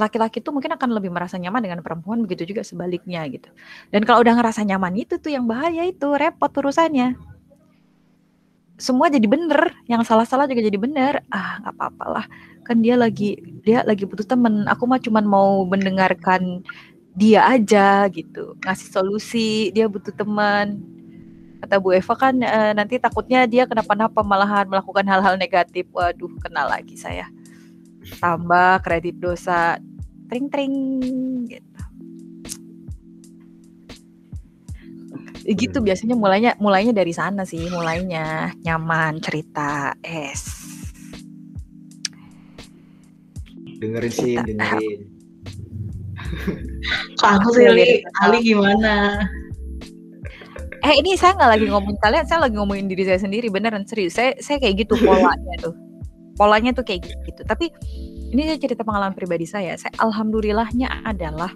laki-laki tuh mungkin akan lebih merasa nyaman dengan perempuan begitu juga sebaliknya gitu. Dan kalau udah ngerasa nyaman itu tuh yang bahaya itu repot urusannya. Semua jadi bener, yang salah-salah juga jadi bener. Ah nggak apa-apa lah, kan dia lagi dia lagi butuh temen. Aku mah cuman mau mendengarkan dia aja gitu, ngasih solusi. Dia butuh teman. Kata Bu Eva kan e, nanti takutnya dia kenapa-napa malahan melakukan hal-hal negatif. Waduh, kenal lagi saya tambah kredit dosa. Tring tring. Gitu. Gitu biasanya mulainya mulainya dari sana sih mulainya. Nyaman cerita es. Dengerin sih dengerin. Kamu sih Ali, Ali gimana? Eh ini saya nggak lagi ngomongin kalian saya lagi ngomongin diri saya sendiri beneran serius. Saya saya kayak gitu polanya tuh polanya tuh kayak gitu. Tapi ini cerita pengalaman pribadi saya. Saya alhamdulillahnya adalah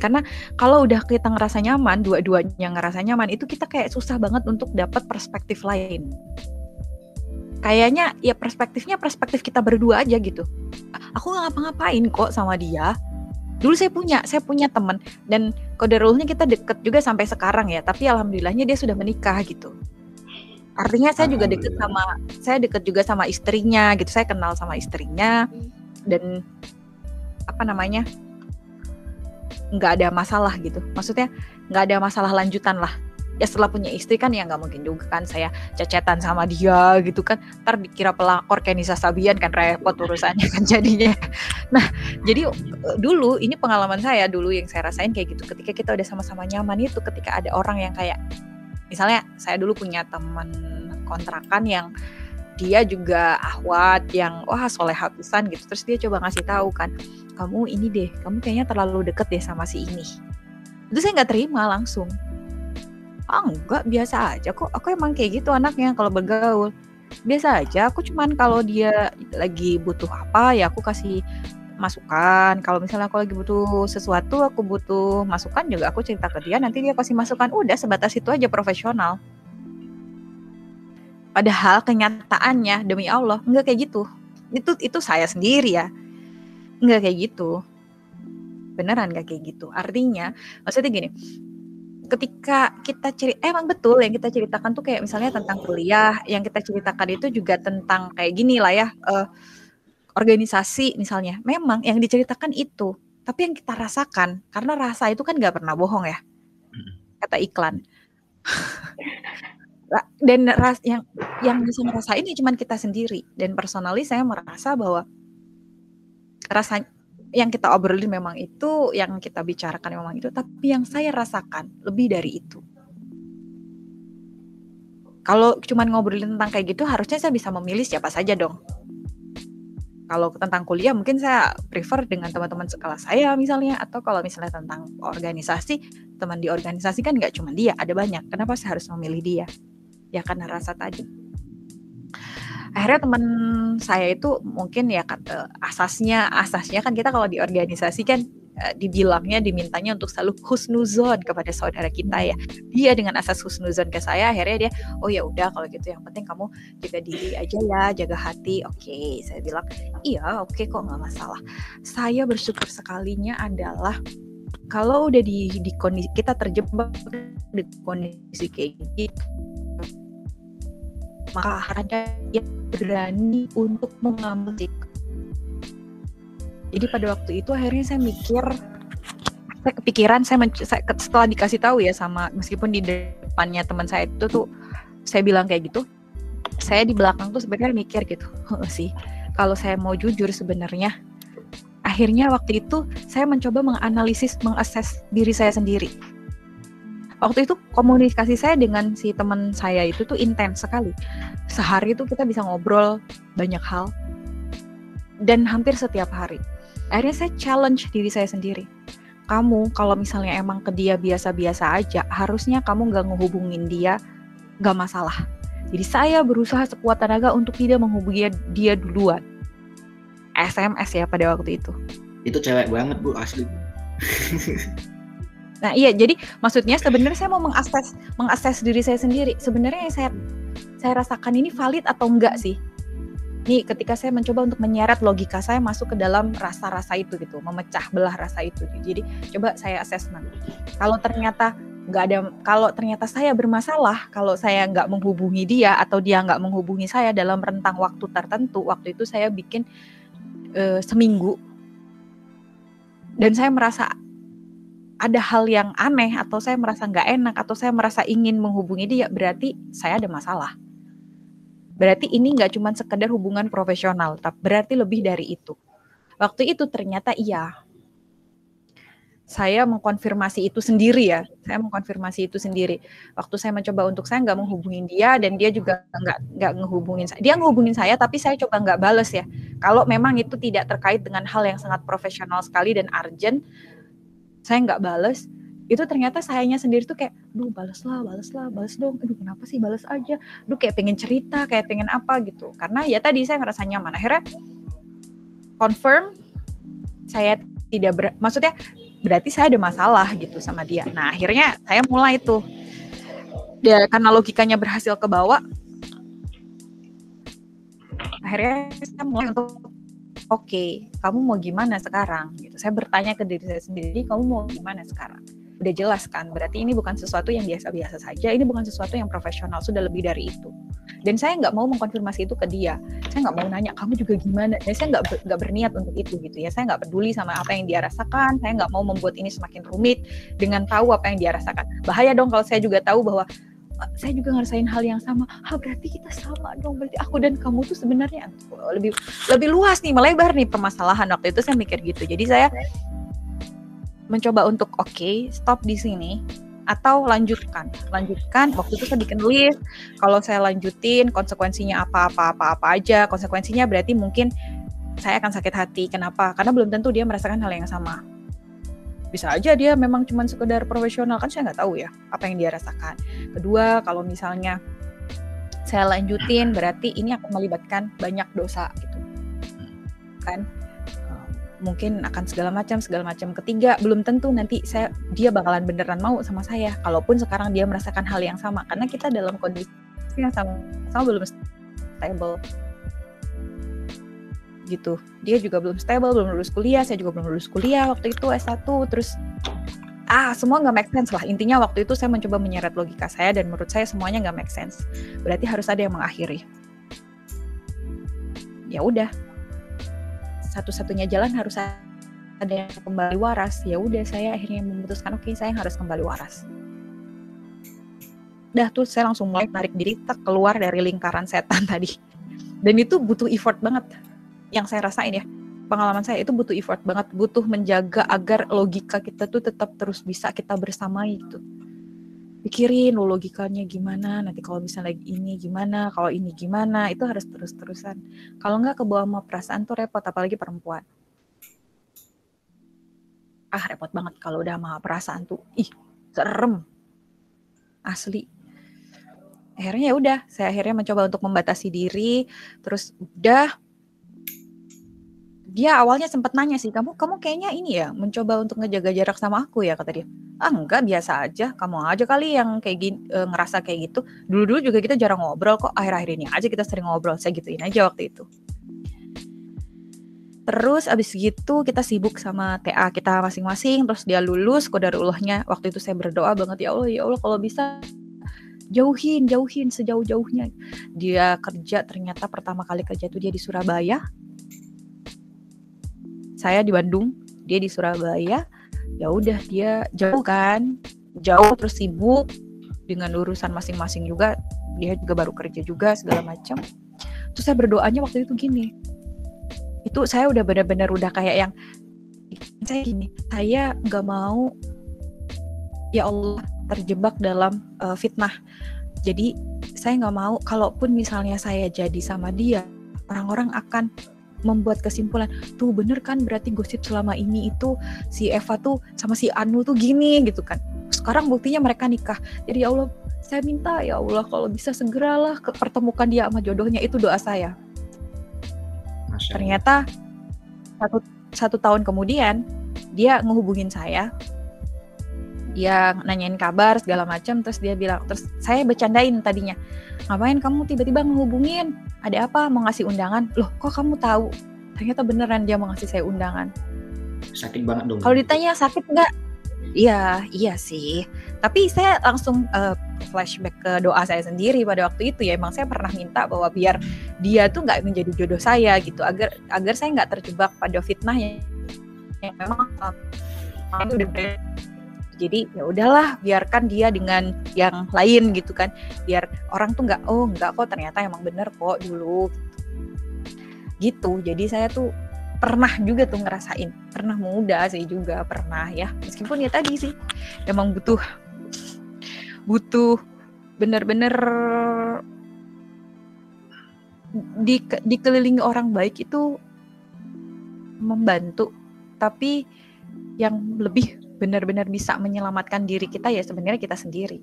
karena kalau udah kita ngerasa nyaman dua-duanya ngerasa nyaman itu kita kayak susah banget untuk dapat perspektif lain. Kayaknya ya perspektifnya perspektif kita berdua aja gitu. Aku nggak ngapa-ngapain kok sama dia. Dulu saya punya saya punya teman. Dan kode rule-nya kita deket juga sampai sekarang ya. Tapi alhamdulillahnya dia sudah menikah gitu artinya saya juga deket sama saya deket juga sama istrinya gitu. Saya kenal sama istrinya dan apa namanya nggak ada masalah gitu. Maksudnya nggak ada masalah lanjutan lah. Ya setelah punya istri kan ya nggak mungkin juga kan saya cecetan sama dia gitu kan. Ntar dikira pelakor kayak Nisa Sabian kan repot urusannya kan jadinya. Nah jadi dulu ini pengalaman saya dulu yang saya rasain kayak gitu. Ketika kita udah sama-sama nyaman itu ketika ada orang yang kayak misalnya saya dulu punya teman kontrakan yang dia juga ahwat yang wah soleh hafisan gitu. Terus dia coba ngasih tahu kan kamu ini deh kamu kayaknya terlalu deket deh sama si ini. Itu saya nggak terima langsung. Ah enggak biasa aja kok. Aku emang kayak gitu anaknya kalau bergaul. Biasa aja aku cuman kalau dia lagi butuh apa ya aku kasih masukan. Kalau misalnya aku lagi butuh sesuatu, aku butuh masukan juga aku cerita ke dia, nanti dia kasih masukan. Udah sebatas itu aja profesional. Padahal kenyataannya demi Allah enggak kayak gitu. Itu itu saya sendiri ya. Enggak kayak gitu. Beneran enggak kayak gitu. Artinya, maksudnya gini, ketika kita cerita emang betul yang kita ceritakan tuh kayak misalnya tentang kuliah, yang kita ceritakan itu juga tentang kayak gini lah ya. Uh, organisasi misalnya, memang yang diceritakan itu, tapi yang kita rasakan, karena rasa itu kan nggak pernah bohong ya, kata iklan. dan ras yang yang bisa ngerasain ya cuma kita sendiri. Dan personally saya merasa bahwa rasa yang kita obrolin memang itu, yang kita bicarakan memang itu, tapi yang saya rasakan lebih dari itu. Kalau cuma ngobrolin tentang kayak gitu, harusnya saya bisa memilih siapa saja dong kalau tentang kuliah mungkin saya prefer dengan teman-teman sekelas saya misalnya. Atau kalau misalnya tentang organisasi teman di organisasi kan nggak cuma dia ada banyak. Kenapa saya harus memilih dia? Ya karena rasa tadi akhirnya teman saya itu mungkin ya kata asasnya asasnya kan kita kalau di organisasi kan uh, dibilangnya dimintanya untuk selalu husnuzon kepada saudara kita ya. Dia dengan asas husnuzon ke saya akhirnya dia oh ya udah kalau gitu yang penting kamu jaga diri aja ya, jaga hati. Oke, okay. saya bilang iya oke okay, kok nggak masalah. Saya bersyukur sekalinya adalah kalau udah di di kondisi kita terjebak di kondisi kayak gitu maka ada yang berani untuk mengambil jadi pada waktu itu akhirnya saya mikir, saya kepikiran, saya, saya setelah dikasih tahu ya sama meskipun di depannya teman saya itu tuh saya bilang kayak gitu, saya di belakang tuh sebenarnya mikir gitu sih. Kalau saya mau jujur sebenarnya, akhirnya waktu itu saya mencoba menganalisis, mengakses diri saya sendiri. Waktu itu komunikasi saya dengan si teman saya itu tuh intens sekali. Sehari itu kita bisa ngobrol banyak hal dan hampir setiap hari akhirnya saya challenge diri saya sendiri. Kamu kalau misalnya emang ke dia biasa-biasa aja harusnya kamu gak ngehubungin dia gak masalah. Jadi saya berusaha sekuat tenaga untuk tidak menghubungi dia duluan. SMS ya pada waktu itu. Itu cewek banget bu asli. Nah iya jadi maksudnya sebenarnya saya mau mengakses mengakses diri saya sendiri. Sebenarnya yang saya saya rasakan ini valid atau enggak sih Nih ketika saya mencoba untuk menyeret logika saya masuk ke dalam rasa-rasa itu gitu, memecah belah rasa itu. Jadi coba saya assessment. Kalau ternyata nggak ada, kalau ternyata saya bermasalah, kalau saya nggak menghubungi dia atau dia nggak menghubungi saya dalam rentang waktu tertentu, waktu itu saya bikin uh, seminggu dan saya merasa ada hal yang aneh atau saya merasa nggak enak atau saya merasa ingin menghubungi dia berarti saya ada masalah berarti ini nggak cuma sekedar hubungan profesional tapi berarti lebih dari itu. Waktu itu ternyata iya. Saya mengkonfirmasi itu sendiri ya. Saya mengkonfirmasi itu sendiri. Waktu saya mencoba untuk saya nggak menghubungin dia dan dia juga nggak nggak ngehubungin saya dia ngehubungin saya tapi saya coba nggak bales ya. Kalau memang itu tidak terkait dengan hal yang sangat profesional sekali dan urgent saya nggak bales itu ternyata sayanya sendiri tuh kayak, duh balas lah, balas lah, balas dong, aduh kenapa sih balas aja, duh kayak pengen cerita, kayak pengen apa gitu, karena ya tadi saya ngerasa nyaman, akhirnya confirm saya tidak ber, maksudnya berarti saya ada masalah gitu sama dia. Nah akhirnya saya mulai tuh, ya, karena logikanya berhasil ke bawah, akhirnya saya mulai untuk oke, okay, kamu mau gimana sekarang? Gitu. Saya bertanya ke diri saya sendiri, kamu mau gimana sekarang? Udah jelas kan, berarti ini bukan sesuatu yang biasa-biasa saja, ini bukan sesuatu yang profesional, sudah lebih dari itu. Dan saya nggak mau mengkonfirmasi itu ke dia. Saya nggak mau nanya, kamu juga gimana? Dan saya nggak nggak berniat untuk itu gitu ya. Saya nggak peduli sama apa yang dia rasakan. Saya nggak mau membuat ini semakin rumit dengan tahu apa yang dia rasakan. Bahaya dong kalau saya juga tahu bahwa saya juga ngerasain hal yang sama. Ah berarti kita sama dong. Berarti aku dan kamu tuh sebenarnya lebih lebih luas nih, melebar nih permasalahan waktu itu saya mikir gitu. Jadi saya mencoba untuk oke okay, stop di sini atau lanjutkan. Lanjutkan waktu itu saya bikin list kalau saya lanjutin konsekuensinya apa apa apa apa aja. Konsekuensinya berarti mungkin saya akan sakit hati. Kenapa? Karena belum tentu dia merasakan hal yang sama. Bisa aja dia memang cuma sekedar profesional kan saya nggak tahu ya apa yang dia rasakan. Kedua kalau misalnya saya lanjutin berarti ini akan melibatkan banyak dosa gitu. Kan mungkin akan segala macam segala macam ketiga belum tentu nanti saya dia bakalan beneran mau sama saya. Kalaupun sekarang dia merasakan hal yang sama karena kita dalam kondisi yang sama sama belum stable. Gitu. Dia juga belum stable belum lulus kuliah saya juga belum lulus kuliah waktu itu S1 terus ah semua nggak make sense lah. Intinya waktu itu saya mencoba menyeret logika saya dan menurut saya semuanya nggak make sense. Berarti harus ada yang mengakhiri. Ya udah satu-satunya jalan harus ada yang kembali waras. Ya udah saya akhirnya memutuskan oke okay, saya harus kembali waras. Dah tuh saya langsung mulai tarik diri tak keluar dari lingkaran setan tadi. Dan itu butuh effort banget. Yang saya rasain ya pengalaman saya itu butuh effort banget. Butuh menjaga agar logika kita tuh tetap terus bisa kita bersamai gitu pikirin lo logikanya gimana nanti kalau misalnya ini gimana kalau ini gimana itu harus terus-terusan. Kalau nggak ke bawah sama perasaan tuh repot apalagi perempuan. Ah repot banget kalau udah sama perasaan tuh. Ih serem. Asli. Akhirnya ya udah saya akhirnya mencoba untuk membatasi diri. Terus udah dia awalnya sempat nanya sih kamu kamu kayaknya ini ya mencoba untuk ngejaga jarak sama aku ya kata dia. Ah enggak biasa aja kamu aja kali yang kayak gini e, ngerasa kayak gitu. Dulu dulu juga kita jarang ngobrol kok akhir-akhir ini aja kita sering ngobrol saya gituin aja waktu itu. Terus abis gitu kita sibuk sama TA kita masing-masing terus dia lulus kodarullahnya waktu itu saya berdoa banget ya Allah ya Allah kalau bisa jauhin jauhin sejauh-jauhnya. Dia kerja ternyata pertama kali kerja itu dia di Surabaya saya di Bandung dia di Surabaya. Ya udah dia jauh kan? Jauh terus sibuk dengan urusan masing-masing juga. Dia juga baru kerja juga segala macam. Terus saya berdoanya waktu itu gini. Itu saya udah benar-benar udah kayak yang saya gini saya nggak mau ya Allah terjebak dalam uh, fitnah. Jadi saya nggak mau kalaupun misalnya saya jadi sama dia orang-orang akan membuat kesimpulan tuh bener kan berarti gosip selama ini itu si Eva tuh sama si Anu tuh gini gitu kan. Sekarang buktinya mereka nikah. Jadi ya Allah saya minta ya Allah kalau bisa segeralah pertemukan dia sama jodohnya itu doa saya. Ternyata satu satu tahun kemudian dia ngehubungin saya dia nanyain kabar segala macam terus dia bilang terus saya bercandain tadinya ngapain kamu tiba-tiba ngehubungin? Ada apa? Mau ngasih undangan? Loh kok kamu tahu? Ternyata beneran dia mau ngasih saya undangan. Sakit banget dong. kalau ditanya sakit nggak? Iya iya sih. Tapi saya langsung eh, flashback ke doa saya sendiri pada waktu itu ya. Emang saya pernah minta bahwa biar dia tuh nggak menjadi jodoh saya gitu agar agar saya nggak terjebak pada fitnah yang, yang memang itu udah ber- jadi ya udahlah biarkan dia dengan yang lain gitu kan. Biar orang tuh nggak oh nggak kok ternyata emang bener kok dulu. Gitu. Jadi saya tuh pernah juga tuh ngerasain. Pernah muda sih juga pernah ya. Meskipun ya tadi sih emang butuh butuh bener-bener di dikelilingi orang baik itu membantu. Tapi yang lebih benar-benar bisa menyelamatkan diri kita ya sebenarnya kita sendiri.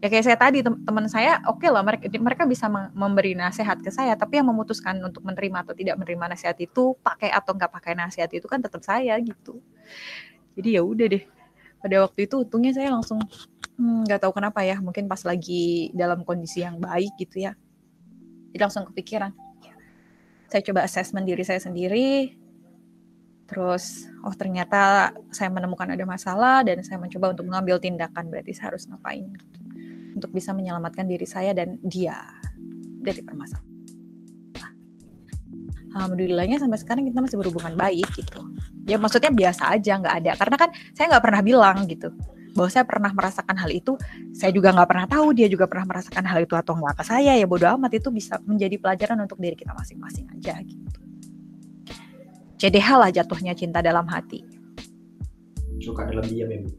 Ya kayak saya tadi tem- teman saya oke lah mereka mereka bisa mem- memberi nasihat ke saya tapi yang memutuskan untuk menerima atau tidak menerima nasihat itu pakai atau nggak pakai nasihat itu kan tetap saya gitu. Jadi ya udah deh pada waktu itu untungnya saya langsung hmm, nggak tahu kenapa ya mungkin pas lagi dalam kondisi yang baik gitu ya. Jadi langsung kepikiran. Saya coba asesmen diri saya sendiri terus oh ternyata saya menemukan ada masalah dan saya mencoba untuk mengambil tindakan berarti saya harus ngapain gitu. Untuk bisa menyelamatkan diri saya dan dia dari permasalahan. Alhamdulillahnya sampai sekarang kita masih berhubungan baik gitu. Ya maksudnya biasa aja nggak ada. Karena kan saya nggak pernah bilang gitu bahwa saya pernah merasakan hal itu. Saya juga nggak pernah tahu dia juga pernah merasakan hal itu atau nggak ke saya. Ya bodoh amat itu bisa menjadi pelajaran untuk diri kita masing-masing aja gitu CDH lah jatuhnya cinta dalam hati. Suka dalam diam ya, Bu.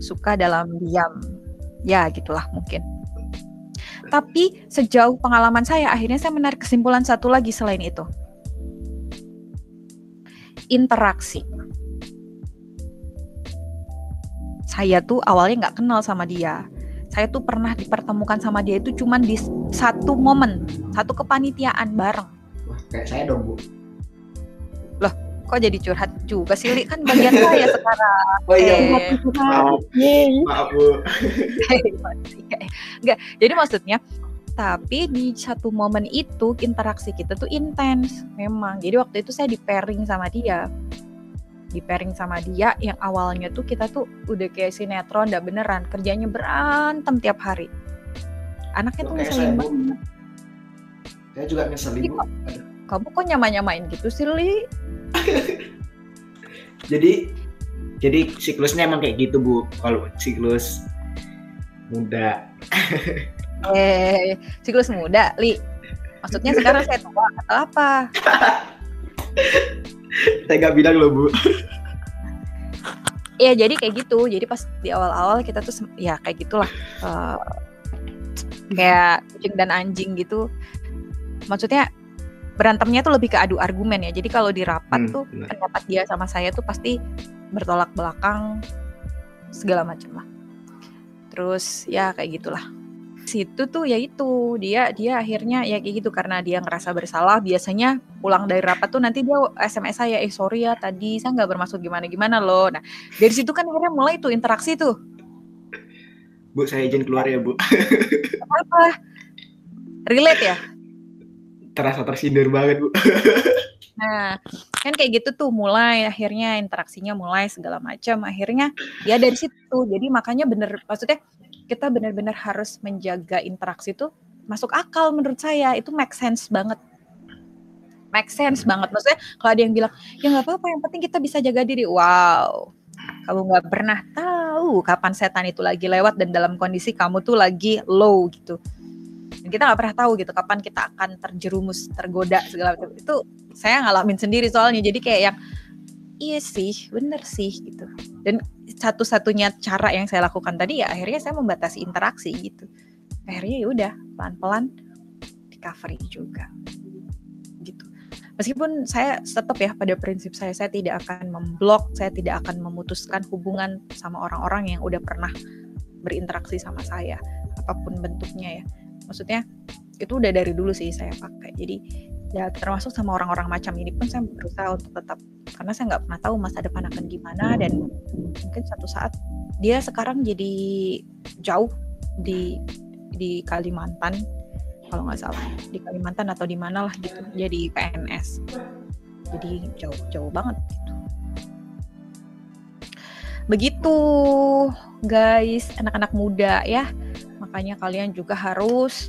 suka dalam diam. Ya gitulah mungkin. Tapi sejauh pengalaman saya akhirnya saya menarik kesimpulan satu lagi selain itu. Interaksi. Saya tuh awalnya nggak kenal sama dia. Saya tuh pernah dipertemukan sama dia itu cuman di satu momen satu kepanitiaan bareng. Wah, kayak saya dong, Bu. Kok jadi curhat juga sih Li? kan bagian saya sekarang Oh iya. Eh, Maaf, maaf, Bu. Enggak, jadi maksudnya tapi di satu momen itu interaksi kita tuh intens memang. Jadi waktu itu saya di pairing sama dia. Di pairing sama dia yang awalnya tuh kita tuh udah kayak sinetron udah beneran kerjanya berantem tiap hari. Anaknya tuh ngeselin banget. Saya juga ngeselin, Iya, Bu. Kamu kok nyama-nyamain gitu sih, Li? Jadi jadi siklusnya emang kayak gitu, Bu. Kalau siklus muda. Eh, siklus muda, Li. Maksudnya sekarang saya tua atau apa? Saya nggak bilang loh, Bu. Iya jadi kayak gitu. Jadi pas di awal-awal kita tuh ya kayak gitulah. Eh, kayak kucing dan anjing gitu. Maksudnya berantemnya tuh lebih ke adu argumen ya. Jadi kalau di rapat Hmm, tuh benar. pendapat dia sama saya tuh pasti bertolak belakang segala macam lah. Terus ya kayak gitulah. Situ tuh ya itu dia dia akhirnya ya kayak gitu karena dia ngerasa bersalah biasanya pulang dari rapat tuh nanti dia SMS saya eh sorry ya tadi saya nggak bermaksud gimana gimana loh. Nah dari situ kan akhirnya mulai tuh interaksi tuh Bu, saya izin keluar ya, Bu. apa relate ya. Terasa tersindir banget, Bu. Nah kan kayak gitu tuh mulai akhirnya interaksinya mulai segala macam. Akhirnya ya dari situ. Jadi makanya bener maksudnya kita benar-benar harus menjaga interaksi tuh masuk akal menurut saya. Itu make sense banget. Make sense banget. Maksudnya kalau ada yang bilang ya nggak apa-apa yang penting kita bisa jaga diri. Wow. Kamu nggak pernah tahu kapan setan itu lagi lewat dan dalam kondisi kamu tuh lagi low gitu kita nggak pernah tahu gitu kapan kita akan terjerumus tergoda segala macam. Itu saya ngalamin sendiri soalnya. Jadi kayak yang iya sih bener sih gitu. Dan satu-satunya cara yang saya lakukan tadi ya akhirnya saya membatasi interaksi gitu. Akhirnya ya udah pelan-pelan recovery juga gitu. Meskipun saya tetap ya pada prinsip saya saya tidak akan memblok saya tidak akan memutuskan hubungan sama orang-orang yang udah pernah berinteraksi sama saya apa pun bentuknya ya maksudnya itu udah dari dulu sih saya pakai. Jadi ya termasuk sama orang-orang macam ini pun saya berusaha untuk tetap karena saya nggak pernah tahu masa depan akan gimana dan mungkin satu saat dia sekarang jadi jauh di di Kalimantan kalau nggak salah. Di Kalimantan atau di mana lah gitu jadi PNS jadi jauh jauh banget gitu. Begitu guys anak-anak muda ya makanya kalian juga harus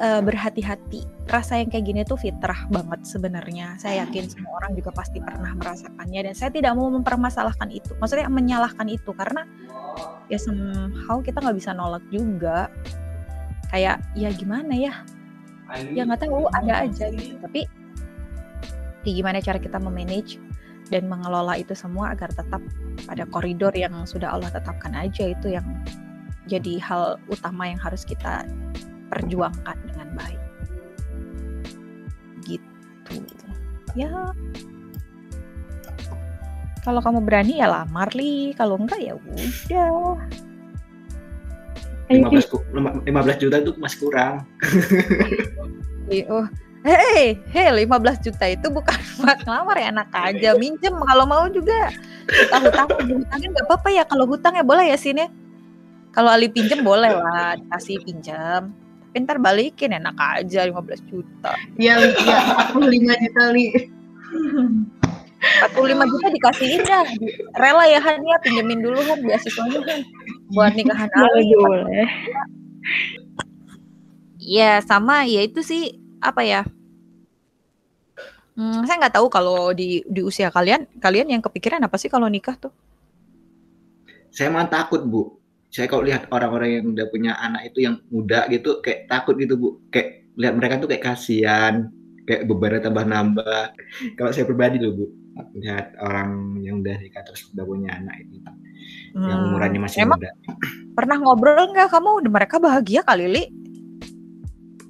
uh, berhati-hati. Rasa yang kayak gini tuh fitrah banget sebenarnya. Saya yakin semua orang juga pasti pernah merasakannya dan saya tidak mau mempermasalahkan itu. Maksudnya menyalahkan itu karena ya somehow kita nggak bisa nolak juga. Kayak ya gimana ya? Ya nggak tahu ada aja gitu. Tapi di gimana cara kita memanage dan mengelola itu semua agar tetap pada koridor yang sudah Allah tetapkan aja itu yang jadi hal utama yang harus kita perjuangkan dengan baik. Gitu. Ya. Kalau kamu berani ya lamar li. Kalau enggak ya udah. 15, 15 juta itu masih kurang. Oh. Hei, hei, 15 juta itu bukan buat ngelamar ya. Anak aja, minjem kalau mau juga. Hutang hutang hutangnya nggak apa-apa ya. Kalau hutang ya boleh ya sini. Kalau Ali pinjem boleh lah, dikasih pinjam ntar balikin enak aja 15 juta. Iya, iya 45 juta li. 45 juta dikasihin dah. Rela ya Han ya pinjemin dulu Han beasiswanya kan buat nikahan Ali. Boleh. Ya sama ya itu sih apa ya? Hmm, saya nggak tahu kalau di di usia kalian, kalian yang kepikiran apa sih kalau nikah tuh? Saya mah takut bu saya kalau lihat orang-orang yang udah punya anak itu yang muda gitu kayak takut gitu bu. Kayak lihat mereka tuh kayak kasihan kayak bebannya tambah nambah kalau saya pribadi loh bu lihat orang yang udah nikah terus udah punya anak itu hmm. yang umurnya masih Emang muda. pernah ngobrol nggak kamu? Mereka bahagia kali li.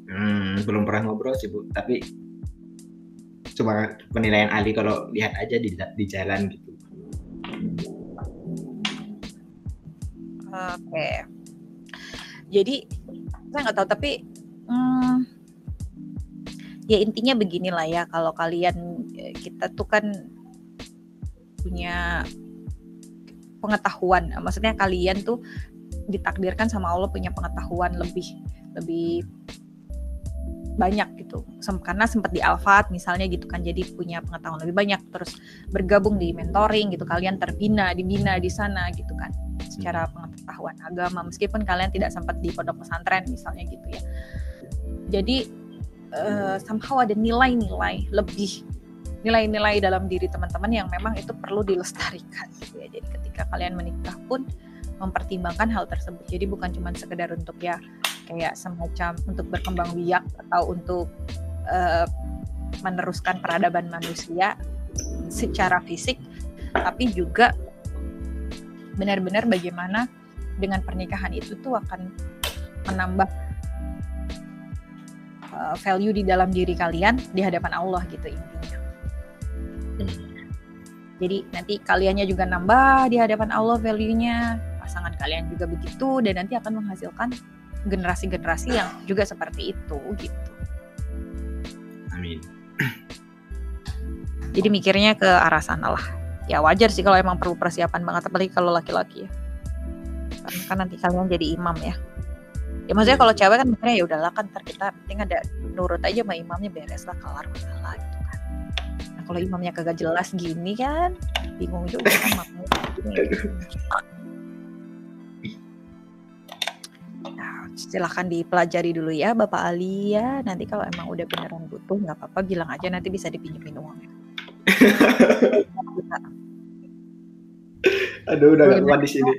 Hmm, belum pernah ngobrol sih bu. Tapi cuma penilaian Ali kalau lihat aja di di jalan gitu Oke. Jadi saya nggak tahu tapi hmm, ya intinya beginilah ya kalau kalian ya, kita tuh kan punya pengetahuan. Maksudnya kalian tuh ditakdirkan sama Allah punya pengetahuan lebih lebih banyak gitu. Karena sempat di Alfat misalnya gitu kan jadi punya pengetahuan lebih banyak. Terus bergabung di mentoring gitu kalian terbina dibina di sana gitu kan secara pengetahuan agama meskipun kalian tidak sempat di pondok pesantren misalnya gitu ya. Jadi uh, somehow ada nilai-nilai lebih nilai-nilai dalam diri teman-teman yang memang itu perlu dilestarikan gitu ya. Jadi ketika kalian menikah pun mempertimbangkan hal tersebut. Jadi bukan cuma sekedar untuk ya kayak semacam untuk berkembang biak atau untuk uh, meneruskan peradaban manusia secara fisik tapi juga benar-benar bagaimana dengan pernikahan itu tuh akan menambah uh, value di dalam diri kalian di hadapan Allah gitu intinya. Jadi nanti kaliannya juga nambah di hadapan Allah value-nya, pasangan kalian juga begitu dan nanti akan menghasilkan generasi-generasi yang juga seperti itu gitu. Amin. Jadi mikirnya ke arah sana lah. Ya wajar sih kalau emang perlu persiapan banget apalagi kalau laki-laki ya. Karena kan nanti kalian jadi imam ya. Ya maksudnya kalau cewek kan mikirnya ya udahlah kan ntar kita penting ada nurut aja sama imamnya beres lah kelar masalah gitu kan. Nah kalau imamnya kagak jelas gini kan bingung juga kan makmum. silahkan dipelajari dulu ya Bapak Ali ya. Nanti kalau emang udah beneran butuh nggak apa-apa bilang aja nanti bisa dipinjemin uangnya. Aduh udah gak kuat di sini.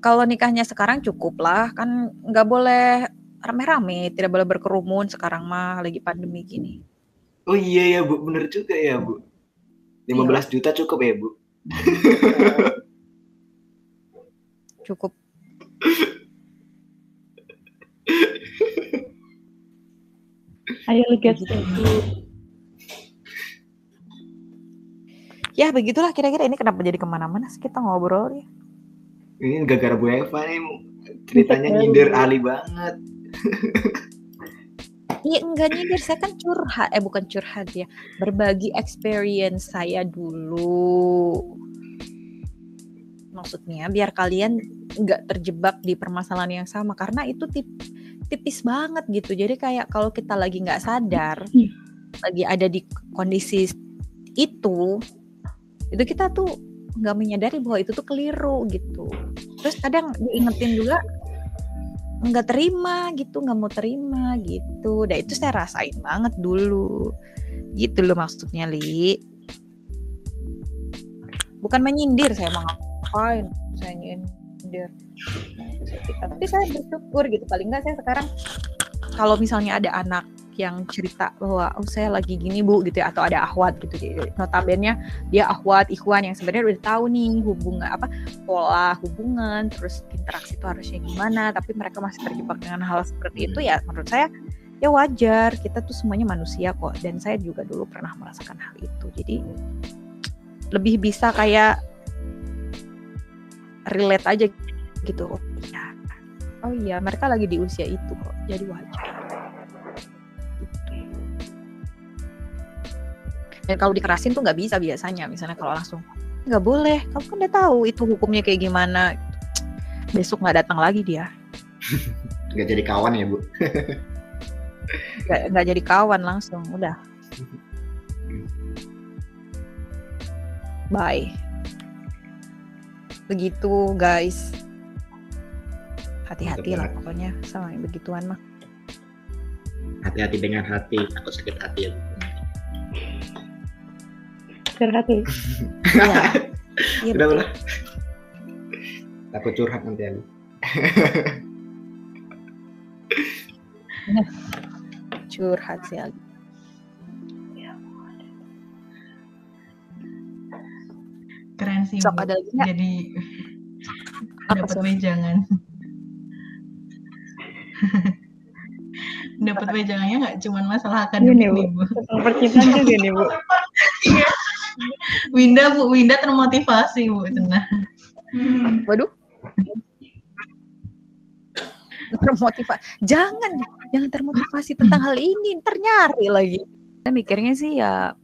Kalau nikahnya sekarang cukup lah, kan nggak boleh rame-rame, tidak boleh berkerumun sekarang mah lagi pandemi gini. Oh iya ya Bu, bener juga ya Bu. 15 iya. juta cukup ya Bu. cukup Ayo lihat. Ya begitulah kira-kira ini kenapa jadi ke mana-mana sih kita ngobrol ya. Ini gara-gara Bu Eva nih ceritanya nyindir Ali banget. Iya enggak nyindir, saya kan curhat, eh bukan curhat ya, berbagi experience saya dulu. Maksudnya biar kalian nggak terjebak di permasalahan yang sama karena itu tip, tipis banget gitu. Jadi kayak kalau kita lagi nggak sadar, lagi ada di kondisi itu, itu kita tuh nggak menyadari bahwa itu tuh keliru gitu. Terus kadang diingetin juga nggak terima gitu nggak mau terima gitu. Dan itu saya rasain banget dulu. Gitu loh maksudnya li. Bukan menyindir saya mau ngapain? Saya nyindir. Tapi saya bersyukur gitu. Paling nggak saya sekarang kalau misalnya ada anak yang cerita bahwa oh saya lagi gini bu gitu ya atau ada ahwat gitu. Notabene dia ahwat ikhwan yang sebenarnya udah tahu nih hubungan apa pola hubungan terus interaksi itu harusnya gimana tapi mereka masih terjebak dengan hal seperti itu ya menurut saya ya wajar. Kita tuh semuanya manusia kok dan saya juga dulu pernah merasakan hal itu. Jadi lebih bisa kayak relate aja gitu. Oh iya. Oh iya mereka lagi di usia itu kok jadi wajar dan kalau dikerasin tuh nggak bisa biasanya misalnya kalau langsung nggak boleh kamu kan udah tahu itu hukumnya kayak gimana. Besok nggak datang lagi dia. Nggak jadi kawan ya bu? Nggak nggak jadi kawan langsung udah. Bye. Begitu guys. Hati-hati lah pokoknya sama yang begituan mah. Hati-hati dengan hati takut sakit hati ya bu curhat ya Iya. Iya, udah takut curhat nanti ya bu curhat sih Ali. Keren sih, sok ada lagi Jadi Apa, dapat wejangan. dapat wejangannya nggak cuma masalah akademik Gini, Bu. nih, Bu. tentang percintaan juga nih bu. Winda, Bu, Winda termotivasi, Bu, tenang. waduh. Termotivasi jangan jangan termotivasi tentang hal ini ntar nyari lagi. Saya mikirnya sih ya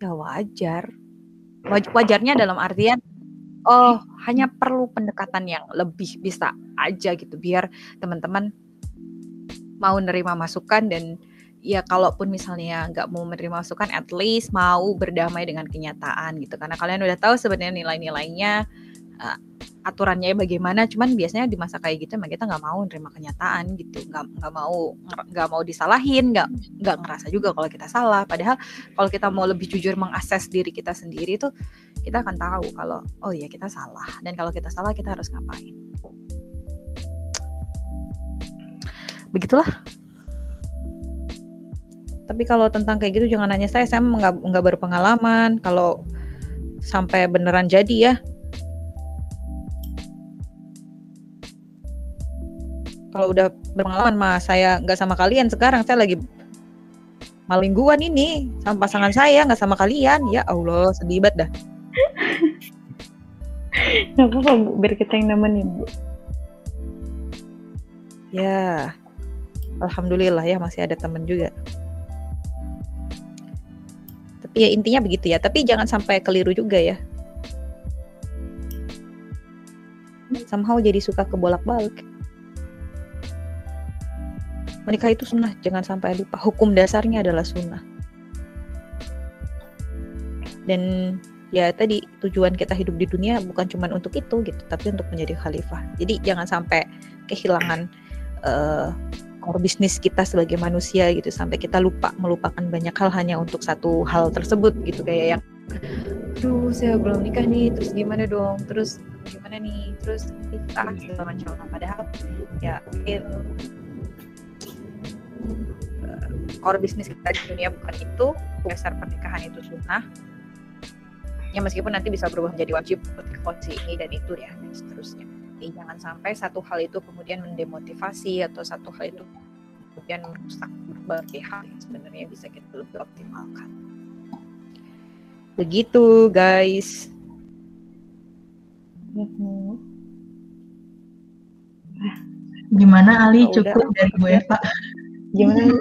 ya wajar. Waj- wajarnya dalam artian oh hanya perlu pendekatan yang lebih bisa aja gitu biar teman-teman mau nerima masukan dan ya kalaupun misalnya nggak mau menerima masukan at least mau berdamai dengan kenyataan gitu. Karena kalian udah tahu sebenarnya nilai-nilainya uh, aturannya bagaimana. Cuman biasanya di masa kayak gitu emang kita nggak mau nerima kenyataan gitu. Nggak nggak mau nggak mau disalahin nggak nggak ngerasa juga kalau kita salah. Padahal kalau kita mau lebih jujur mengakses diri kita sendiri tuh kita akan tahu kalau oh iya kita salah. Dan kalau kita salah kita harus ngapain? Begitulah tapi kalau tentang kayak gitu jangan nanya saya. Saya nggak nggak berpengalaman. Kalau sampai beneran jadi ya. Kalau udah berpengalaman mah saya nggak sama kalian sekarang. Saya lagi malingguan ini sama pasangan saya nggak sama kalian. Ya Allah sedih banget dah. Nggak apa-apa bu. Biar kita yang nemenin bu. Ya. Alhamdulillah ya masih ada temen juga ya intinya begitu ya. Tapi jangan sampai keliru juga ya. Somehow jadi suka kebolak-balik menikah itu sunnah jangan sampai lupa. Hukum dasarnya adalah sunnah. Dan ya tadi tujuan kita hidup di dunia bukan cuma untuk itu gitu tapi untuk menjadi khalifah. Jadi jangan sampai kehilangan eh, core bisnis kita sebagai manusia gitu sampai kita lupa melupakan banyak hal hanya untuk satu hal tersebut gitu kayak yang aduh saya belum nikah nih terus gimana dong terus gimana nih terus kita segala macam. Padahal ya mungkin eh, core bisnis kita di dunia bukan itu dasar pernikahan itu sunnah. Ya meskipun nanti bisa berubah menjadi wajib seperti kondisi ini dan itu ya dan seterusnya jadi jangan sampai satu hal itu kemudian mendemotivasi atau satu hal itu kemudian merusak berbagai hal yang sebenarnya bisa kita lebih optimalkan begitu guys Ya, Bu. Gimana Ali Oh, udah. cukup dari Bu Eva? gimana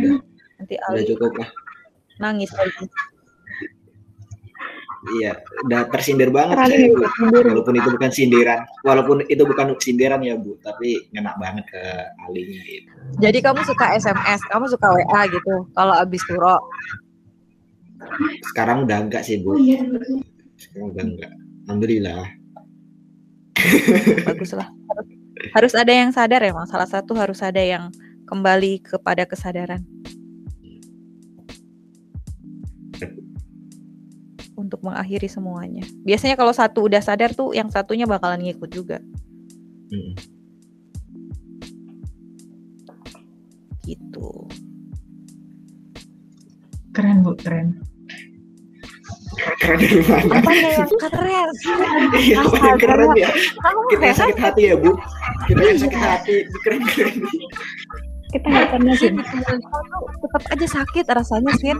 Bu? Nanti udah Ali cukup lah nangis lagi. Iya udah tersindir banget saya bu walaupun itu bukan sindiran walaupun itu bukan sindiran ya bu tapi ngena banget ke alinya gitu. Jadi kamu suka SMS, kamu suka WA gitu. Kalau abis turo, sekarang udah enggak sih bu sekarang udah enggak alhamdulillah bagus lah. Harus, harus ada yang sadar emang. Salah satu harus ada yang kembali kepada kesadaran. Untuk mengakhiri semuanya. Biasanya kalau satu udah sadar tuh, yang satunya bakalan ngikut juga. Mm. Gitu. Keren bu, keren. keren dari mana Apa yang keren sih? Iya, yang keren ya Kamu kita yang sakit hati ya bu kita yang sakit hati keren keren Kita nggak pernah sih. Tetap aja sakit rasanya Sin.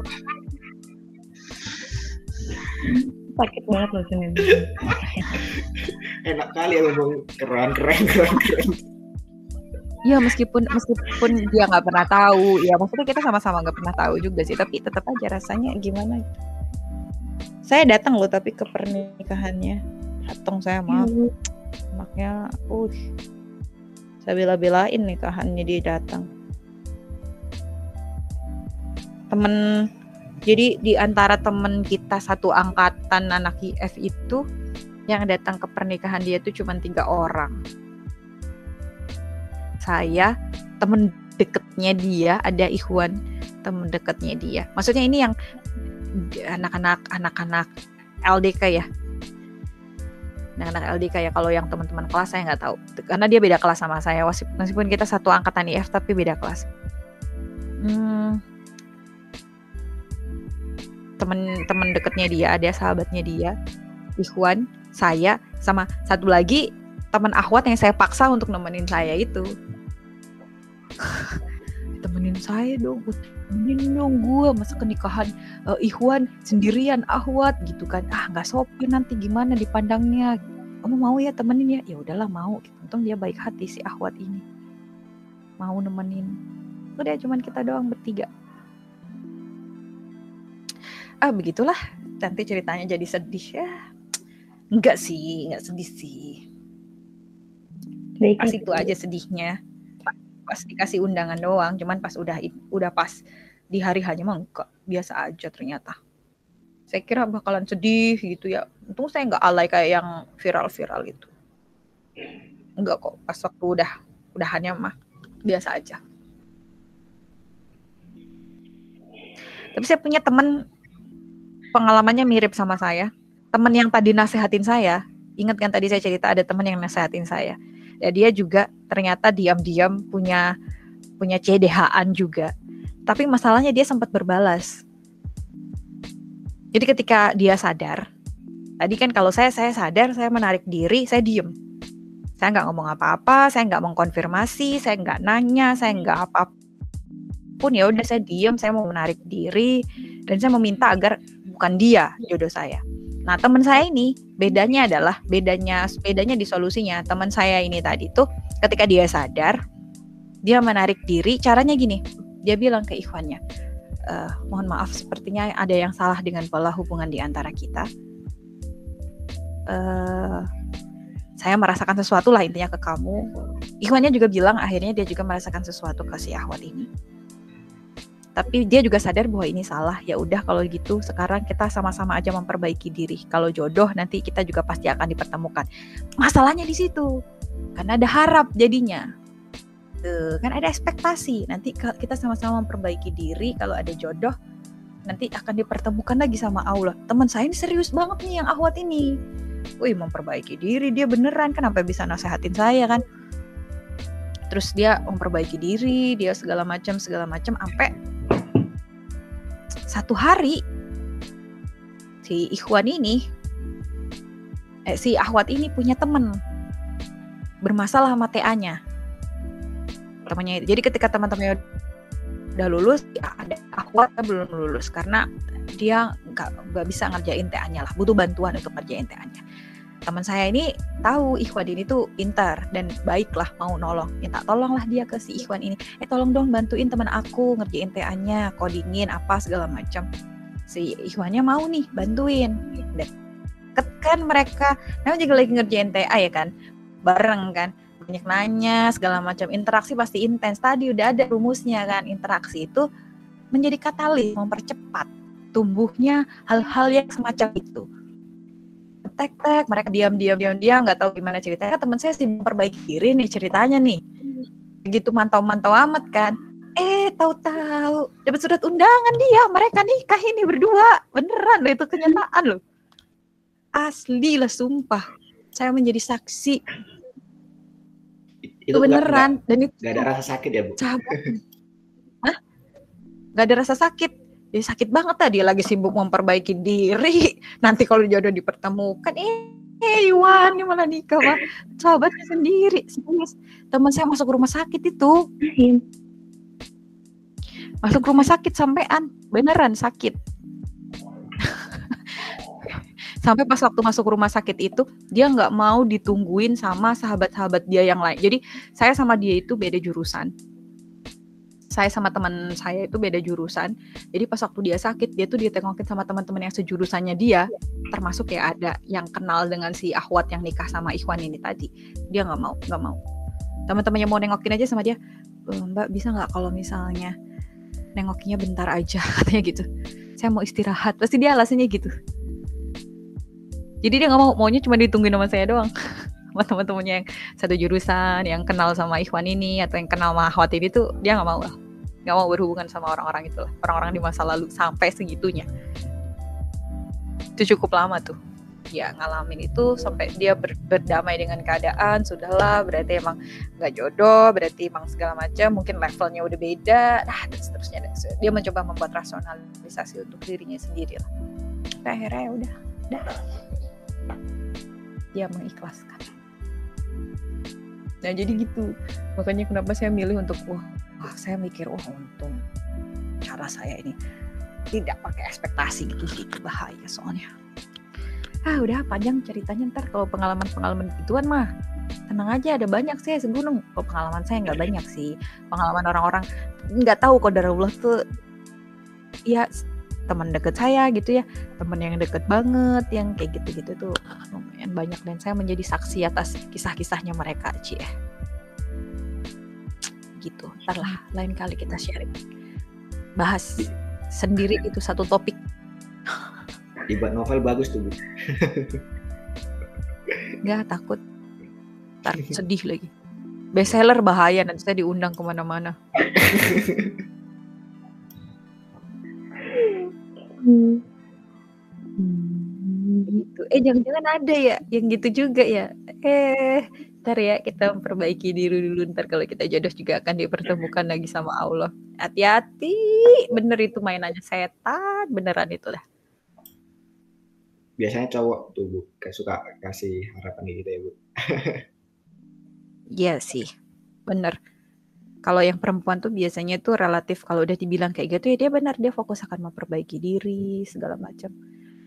Sakit banget loh sini. enak kali ya ngomong keren keren keren keren Ya meskipun meskipun dia nggak pernah tahu, ya maksudnya kita sama-sama nggak pernah tahu juga sih, tapi tetap aja rasanya gimana. Saya datang loh tapi ke pernikahannya, datang saya maaf, anaknya, uh, saya bela-belain nikahannya dia datang. Temen, jadi di antara temen kita satu angkatan anak IF itu yang datang ke pernikahan dia tuh cuma tiga orang. Saya temen deketnya dia ada Ikhwan temen deketnya dia. Maksudnya ini yang anak-anak anak-anak LDK ya? Anak-anak LDK ya kalau yang teman-teman kelas saya nggak tahu. Karena dia beda kelas sama saya meskipun kita satu angkatan IF tapi beda kelas. Hmm, temen-temen deketnya dia ada sahabatnya dia Ikhwan saya sama satu lagi teman Ahwat yang saya paksa untuk nemenin saya itu. Temenin saya dong temenin dong gue masa ke nikahan eh, Ikhwan sendirian Ahwat gitu kan. Ah nggak sopan nanti gimana dipandangnya? Kamu mau ya temenin ya? Ya udahlah mau. Untung dia baik hati si Ahwat ini. Mau nemenin. Udah cuman kita doang bertiga ah begitulah nanti ceritanya jadi sedih. Ya enggak sih enggak sedih sih. Baik, pas itu aja sedihnya. Pa- pas dikasih undangan doang cuman pas udah udah pas di hari hanya mah enggak biasa aja ternyata. Saya kira bakalan sedih gitu ya. Untung saya nggak alay kayak yang viral-viral itu. Enggak kok pas waktu udah udahannya mah biasa aja. Tapi saya punya temen pengalamannya mirip sama saya temen yang tadi nasehatin saya ingat kan tadi saya cerita ada temen yang nasehatin saya ya dia juga ternyata diam-diam punya punya CDH-an juga. Tapi masalahnya dia sempat berbalas. Jadi ketika dia sadar, tadi kan kalau saya saya sadar, saya menarik diri, saya diem. Saya nggak ngomong apa-apa, saya nggak mengkonfirmasi, saya nggak nanya, saya nggak apa pun. Ya udah saya diem, saya mau menarik diri dan saya meminta agar bukan dia jodoh saya. Nah, teman saya ini bedanya adalah bedanya bedanya di solusinya. Teman saya ini tadi tuh ketika dia sadar, dia menarik diri. Caranya gini, dia bilang ke ikhwannya, "Eh, mohon maaf, sepertinya ada yang salah dengan pola hubungan di antara kita. Eh, saya merasakan sesuatu lah intinya ke kamu. Ikhwannya juga bilang akhirnya dia juga merasakan sesuatu ke si Ahwat ini. Tapi dia juga sadar bahwa ini salah. Ya udah kalau gitu sekarang kita sama-sama aja memperbaiki diri. Kalau jodoh nanti kita juga pasti akan dipertemukan. Masalahnya di situ. Karena ada harap jadinya. Tuh, kan ada ekspektasi. Nanti kita sama-sama memperbaiki diri kalau ada jodoh nanti akan dipertemukan lagi sama Allah. Teman saya ini serius banget nih yang ahwat ini. Wih, memperbaiki diri dia beneran kenapa bisa nasehatin saya kan? Terus dia memperbaiki diri, dia segala macam segala macam sampai satu hari si Ikhwan ini eh, si Ahwat ini punya temen bermasalah sama TA-nya temannya. Jadi ketika teman-temannya udah lulus, ya ada Ahwat belum lulus karena dia nggak bisa ngerjain TA-nya lah, butuh bantuan untuk ngerjain TA-nya. Teman saya ini tahu Ikhwan ini tuh pintar dan baiklah mau nolong. Minta tolonglah dia ke si Ikhwan ini. Eh tolong dong bantuin teman aku ngerjain TA-nya codingin apa segala macam. Si Ikhwannya mau nih bantuin. Deket kan mereka. Namanya juga lagi ngerjain TA ya kan? Bareng kan? Banyak nanya segala macam. Interaksi pasti intens. Tadi udah ada rumusnya kan? Interaksi itu menjadi katalis mempercepat tumbuhnya hal-hal yang semacam itu tek tek mereka diam diam diam diam nggak tahu gimana ceritanya. Teman saya sih memperbaiki diri nih ceritanya nih. Begitu mantau mantau amat kan. Eh tahu-tahu dapat surat undangan dia mereka nikah ini berdua. Beneran loh itu kenyataan loh. Asli lah sumpah. Saya menjadi saksi. Itu, beneran. dan itu nggak- nggak ada rasa sakit ya bu? Hah? Gak ada rasa sakit ya sakit banget tadi lagi sibuk memperbaiki diri. Nanti kalau jodoh dipertemukan eh eh Iwan ini malah nikah Wah, sahabatnya sendiri serius. Teman saya masuk rumah sakit itu. Masuk rumah sakit sampean. Beneran sakit. Sampai pas waktu masuk rumah sakit itu dia nggak mau ditungguin sama sahabat-sahabat dia yang lain. Jadi saya sama dia itu beda jurusan saya sama teman saya itu beda jurusan. Jadi pas waktu dia sakit dia tuh ditengokin sama teman-teman yang sejurusannya dia. Termasuk ya ada yang kenal dengan si Ahwat yang nikah sama Ikhwan ini tadi. Dia nggak mau nggak mau. Teman-temannya mau nengokin aja sama dia. "Eh, Mbak bisa nggak kalau misalnya nengokinya bentar aja? Katanya gitu. Saya mau istirahat. Pasti dia alasannya gitu. Jadi dia nggak mau maunya cuma ditungguin sama saya doang sama teman-temannya yang satu jurusan yang kenal sama Ikhwan ini atau yang kenal sama Ahwat ini tuh dia nggak mau lah. Nggak mau berhubungan sama orang-orang itu lah. Orang-orang di masa lalu sampai segitunya. Itu cukup lama tuh. Ya ngalamin itu sampai dia ber- berdamai dengan keadaan sudahlah berarti emang nggak jodoh berarti emang segala macam mungkin levelnya udah beda nah dan seterusnya. Dan seterusnya. dia mencoba membuat rasionalisasi untuk dirinya sendiri lah. Akhirnya ya udah dia mengikhlaskan nah jadi gitu. Makanya kenapa saya milih untuk wah, wah saya mikir wah untung cara saya ini tidak pakai ekspektasi gitu gitu bahaya soalnya. Ah udah panjang ceritanya. Ntar kalau pengalaman pengalaman gituan mah tenang aja ada banyak sih segunung. Kalau pengalaman saya nggak banyak sih. Pengalaman orang-orang nggak tahu kodarullah tuh ya teman deket saya gitu ya teman yang deket banget yang kayak gitu-gitu tuh lumayan banyak dan saya menjadi saksi atas kisah-kisahnya mereka Ci ya gitu ntar lah lain kali kita sharing. Bahas sendiri itu satu topik. Dibuat novel bagus tuh bu. nggak takut. Ntar sedih lagi. Bestseller bahaya nanti saya diundang ke mana-mana gitu. Eh jangan-jangan ada ya yang gitu juga ya? Eh ntar ya kita memperbaiki diri dulu. Ntar kalau kita jodoh juga akan dipertemukan lagi sama Allah. Hati-hati. Bener itu mainannya setan. Beneran itu lah Biasanya cowok tuh bu, kayak suka kasih harapan gitu ya bu. Iya sih. Bener kalau yang perempuan tuh biasanya tuh relatif kalau udah dibilang kayak gitu ya dia benar dia fokus akan memperbaiki diri segala macam.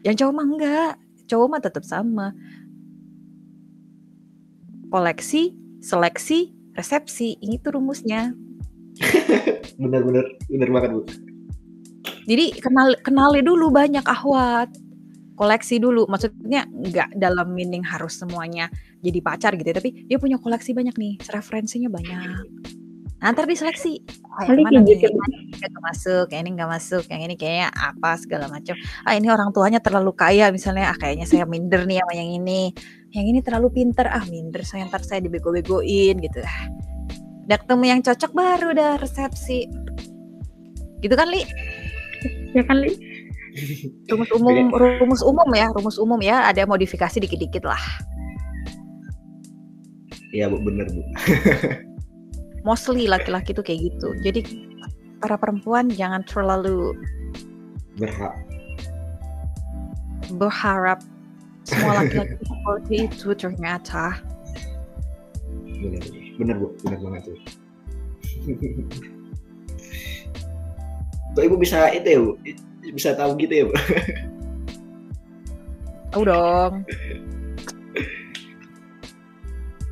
Yang cowok mah enggak cowok mah tetap sama. Koleksi seleksi resepsi ini tuh rumusnya. Bener-bener, bener banget bu. jadi kenal kenali dulu banyak ahwat koleksi dulu. Maksudnya nggak dalam meaning harus semuanya jadi pacar gitu ya, tapi dia punya koleksi banyak nih referensinya banyak nah, ntar diseleksi. Ah, yang mana gitu. yang ini nggak masuk yang ini nggak masuk yang ini kayaknya apa segala macam ah ini orang tuanya terlalu kaya misalnya. Ah kayaknya saya minder nih sama yang ini. Yang ini terlalu pinter. Ah minder saya ntar saya dibego-begoin gitu. Ah. Udah ketemu yang cocok baru dah resepsi. Gitu kan li? Ya kan, Li? rumus umum rumus umum ya rumus umum ya. Ada modifikasi dikit-dikit lah. Iya bu, bener bu. mostly laki-laki tuh kayak gitu jadi para perempuan jangan terlalu Berhak. berharap semua laki-laki seperti itu ternyata Bener, bener bu, bener banget tuh. Kok ibu bisa itu ya bu? Bisa tahu gitu ya bu? tahu dong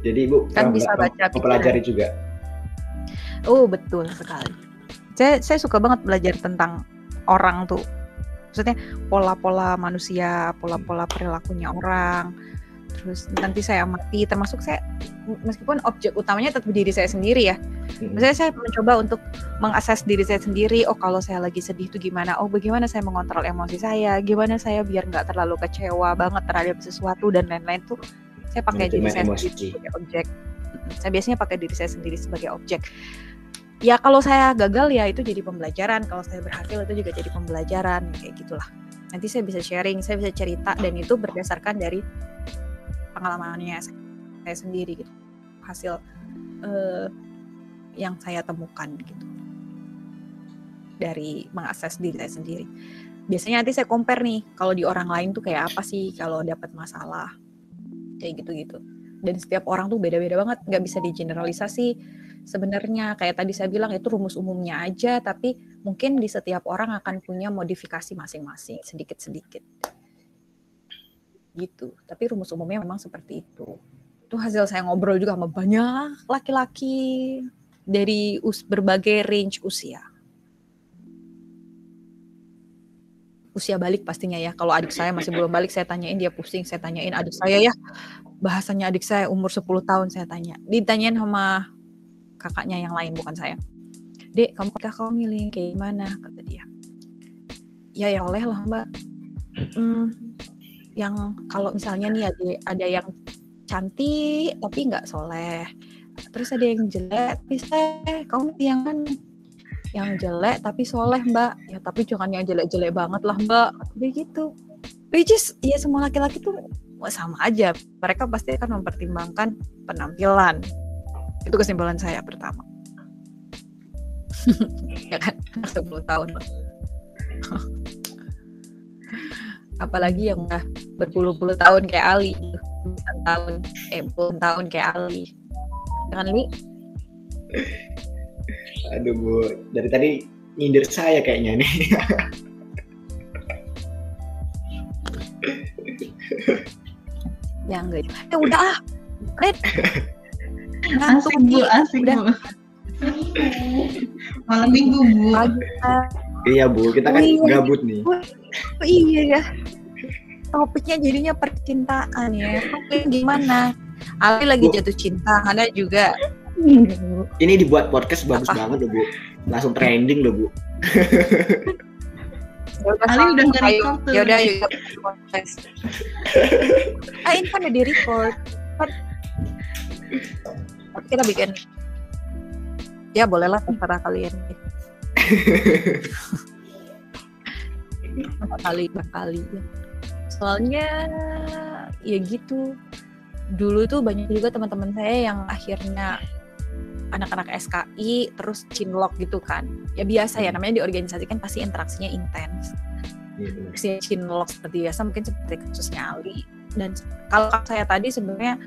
Jadi Ibu Kan bisa baca mempelajari juga. Oh betul sekali. Saya saya suka banget belajar tentang orang tuh. Maksudnya pola-pola manusia, pola-pola perilakunya orang. Terus nanti saya amati, termasuk saya meskipun objek utamanya tetap diri saya sendiri ya. Misalnya saya mencoba untuk mengakses diri saya sendiri. Oh kalau saya lagi sedih itu gimana? Oh bagaimana saya mengontrol emosi saya? Gimana saya biar nggak terlalu kecewa banget terhadap sesuatu dan lain-lain tuh. Saya pakai diri saya emosi. sendiri sebagai objek. Saya biasanya pakai diri saya sendiri sebagai objek. Ya kalau saya gagal ya itu jadi pembelajaran. Kalau saya berhasil itu juga jadi pembelajaran kayak gitulah. Nanti saya bisa sharing, saya bisa cerita dan itu berdasarkan dari pengalamannya saya, sendiri gitu. Hasil eh, yang saya temukan gitu dari mengakses diri saya sendiri. Biasanya nanti saya compare nih kalau di orang lain tuh kayak apa sih kalau dapat masalah kayak gitu-gitu. Dan setiap orang tuh beda-beda banget, nggak bisa digeneralisasi. Sebenarnya kayak tadi saya bilang itu rumus umumnya aja, tapi mungkin di setiap orang akan punya modifikasi masing-masing sedikit-sedikit. Gitu. Tapi rumus umumnya memang seperti itu. Itu hasil saya ngobrol juga sama banyak laki-laki dari us berbagai range usia. Usia balik pastinya ya. Kalau adik saya masih belum balik, saya tanyain dia pusing. Saya tanyain adik saya ya. Bahasanya adik saya umur 10 tahun saya tanya. Ditanyain sama kakaknya yang lain bukan saya. Dek, kamu kakak kamu milih kayak gimana? Kata dia. Ya ya oleh lah mbak. Hmm, yang kalau misalnya nih ada, ada yang cantik tapi nggak soleh. Terus ada yang jelek, bisa kamu pilih yang mana? Yang jelek tapi soleh mbak. Ya tapi jangan yang jelek-jelek banget lah mbak. Kata dia gitu. Which is, ya semua laki-laki tuh sama aja. Mereka pasti akan mempertimbangkan penampilan. Itu kesimpulan saya pertama. ya kan, 10 tahun. Apalagi yang udah berpuluh-puluh tahun kayak Ali. Tahun, eh puluhan tahun kayak Ali. Jangan Li, Aduh Bu, dari tadi nyindir saya kayaknya nih. ya enggak. Ya udah ah. Asik bu, asik Udah. bu. Malam minggu bu. Iya Bu, kita kan Oh, iya. gabut nih. Oh, iya ya. Topiknya jadinya percintaan ya. Topik gimana? Ali lagi Bu. jatuh cinta, Anda juga. Ini dibuat podcast bagus banget loh Bu. Langsung trending loh Bu. Ali udah nge-record tuh. Ya udah, yuk. podcast. ah ini kan udah di record. Tapi kita bikin. Ya bolehlah terserah kalian. Berapa kali, berapa kali. Soalnya ya gitu. Dulu tuh banyak juga teman-teman saya yang akhirnya anak-anak SKI terus cinlok gitu kan. Ya biasa ya namanya di organisasi kan pasti interaksinya intens. Iya. Si cinlok seperti biasa mungkin seperti kasusnya Ali dan kalau saya tadi sebenarnya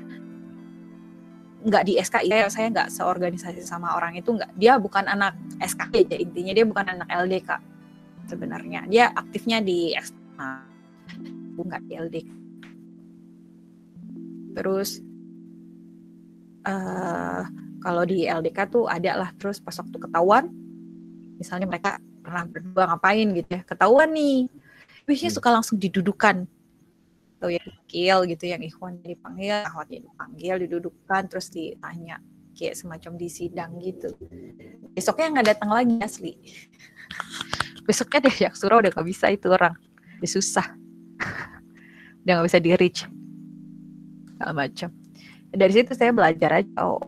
nggak di SKI saya, saya nggak seorganisasi sama orang itu nggak dia bukan anak SKI aja intinya dia bukan anak LDK sebenarnya. Dia aktifnya di eksternal nggak di LDK terus eh kalau di LDK tuh ada lah terus pas waktu ketahuan misalnya mereka pernah berdua ngapain gitu ya ketahuan nih. Biasanya Hmm. suka langsung didudukan atau ya dipanggil gitu yang ikhwan dipanggil ahwatnya dipanggil didudukan terus ditanya kayak semacam di sidang gitu. Besoknya nggak datang lagi asli. Besoknya deh yang surau udah gak bisa itu orang. Udah susah. Udah nggak bisa di reach. Segala macam. Dari situ saya belajar aja oh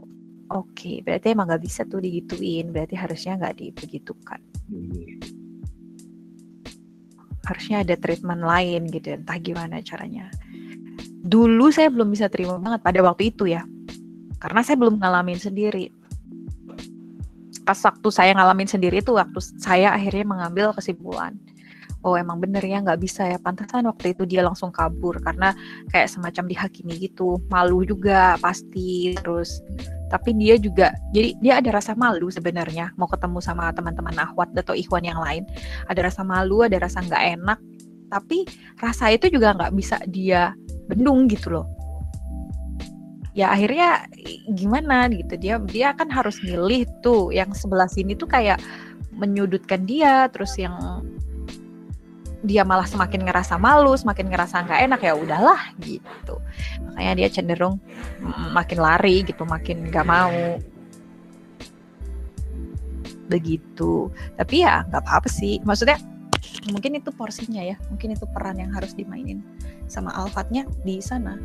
oke berarti emang nggak bisa tuh digituin berarti harusnya nggak dibegitukan Hmm. Harusnya ada treatment lain gitu entah gimana caranya. Dulu saya belum bisa terima banget pada waktu itu ya karena saya belum ngalamin sendiri. Pas waktu saya ngalamin sendiri itu waktu saya akhirnya mengambil kesimpulan oh emang bener ya nggak bisa ya. Pantasan waktu itu dia langsung kabur karena kayak semacam dihakimi gitu. Malu juga pasti terus. Tapi dia juga jadi dia ada rasa malu sebenarnya mau ketemu sama teman-teman ahwat atau ikhwan yang lain. Ada rasa malu ada rasa nggak enak tapi rasa itu juga nggak bisa dia bendung gitu loh. Ya akhirnya gimana gitu dia dia kan harus milih tuh yang sebelah sini tuh kayak menyudutkan dia terus yang dia malah semakin ngerasa malu, semakin ngerasa nggak enak ya udahlah gitu. Makanya dia cenderung makin lari gitu, makin nggak mau begitu. Tapi ya nggak apa-apa sih. Maksudnya mungkin itu porsinya ya, mungkin itu peran yang harus dimainin sama Alfatnya di sana.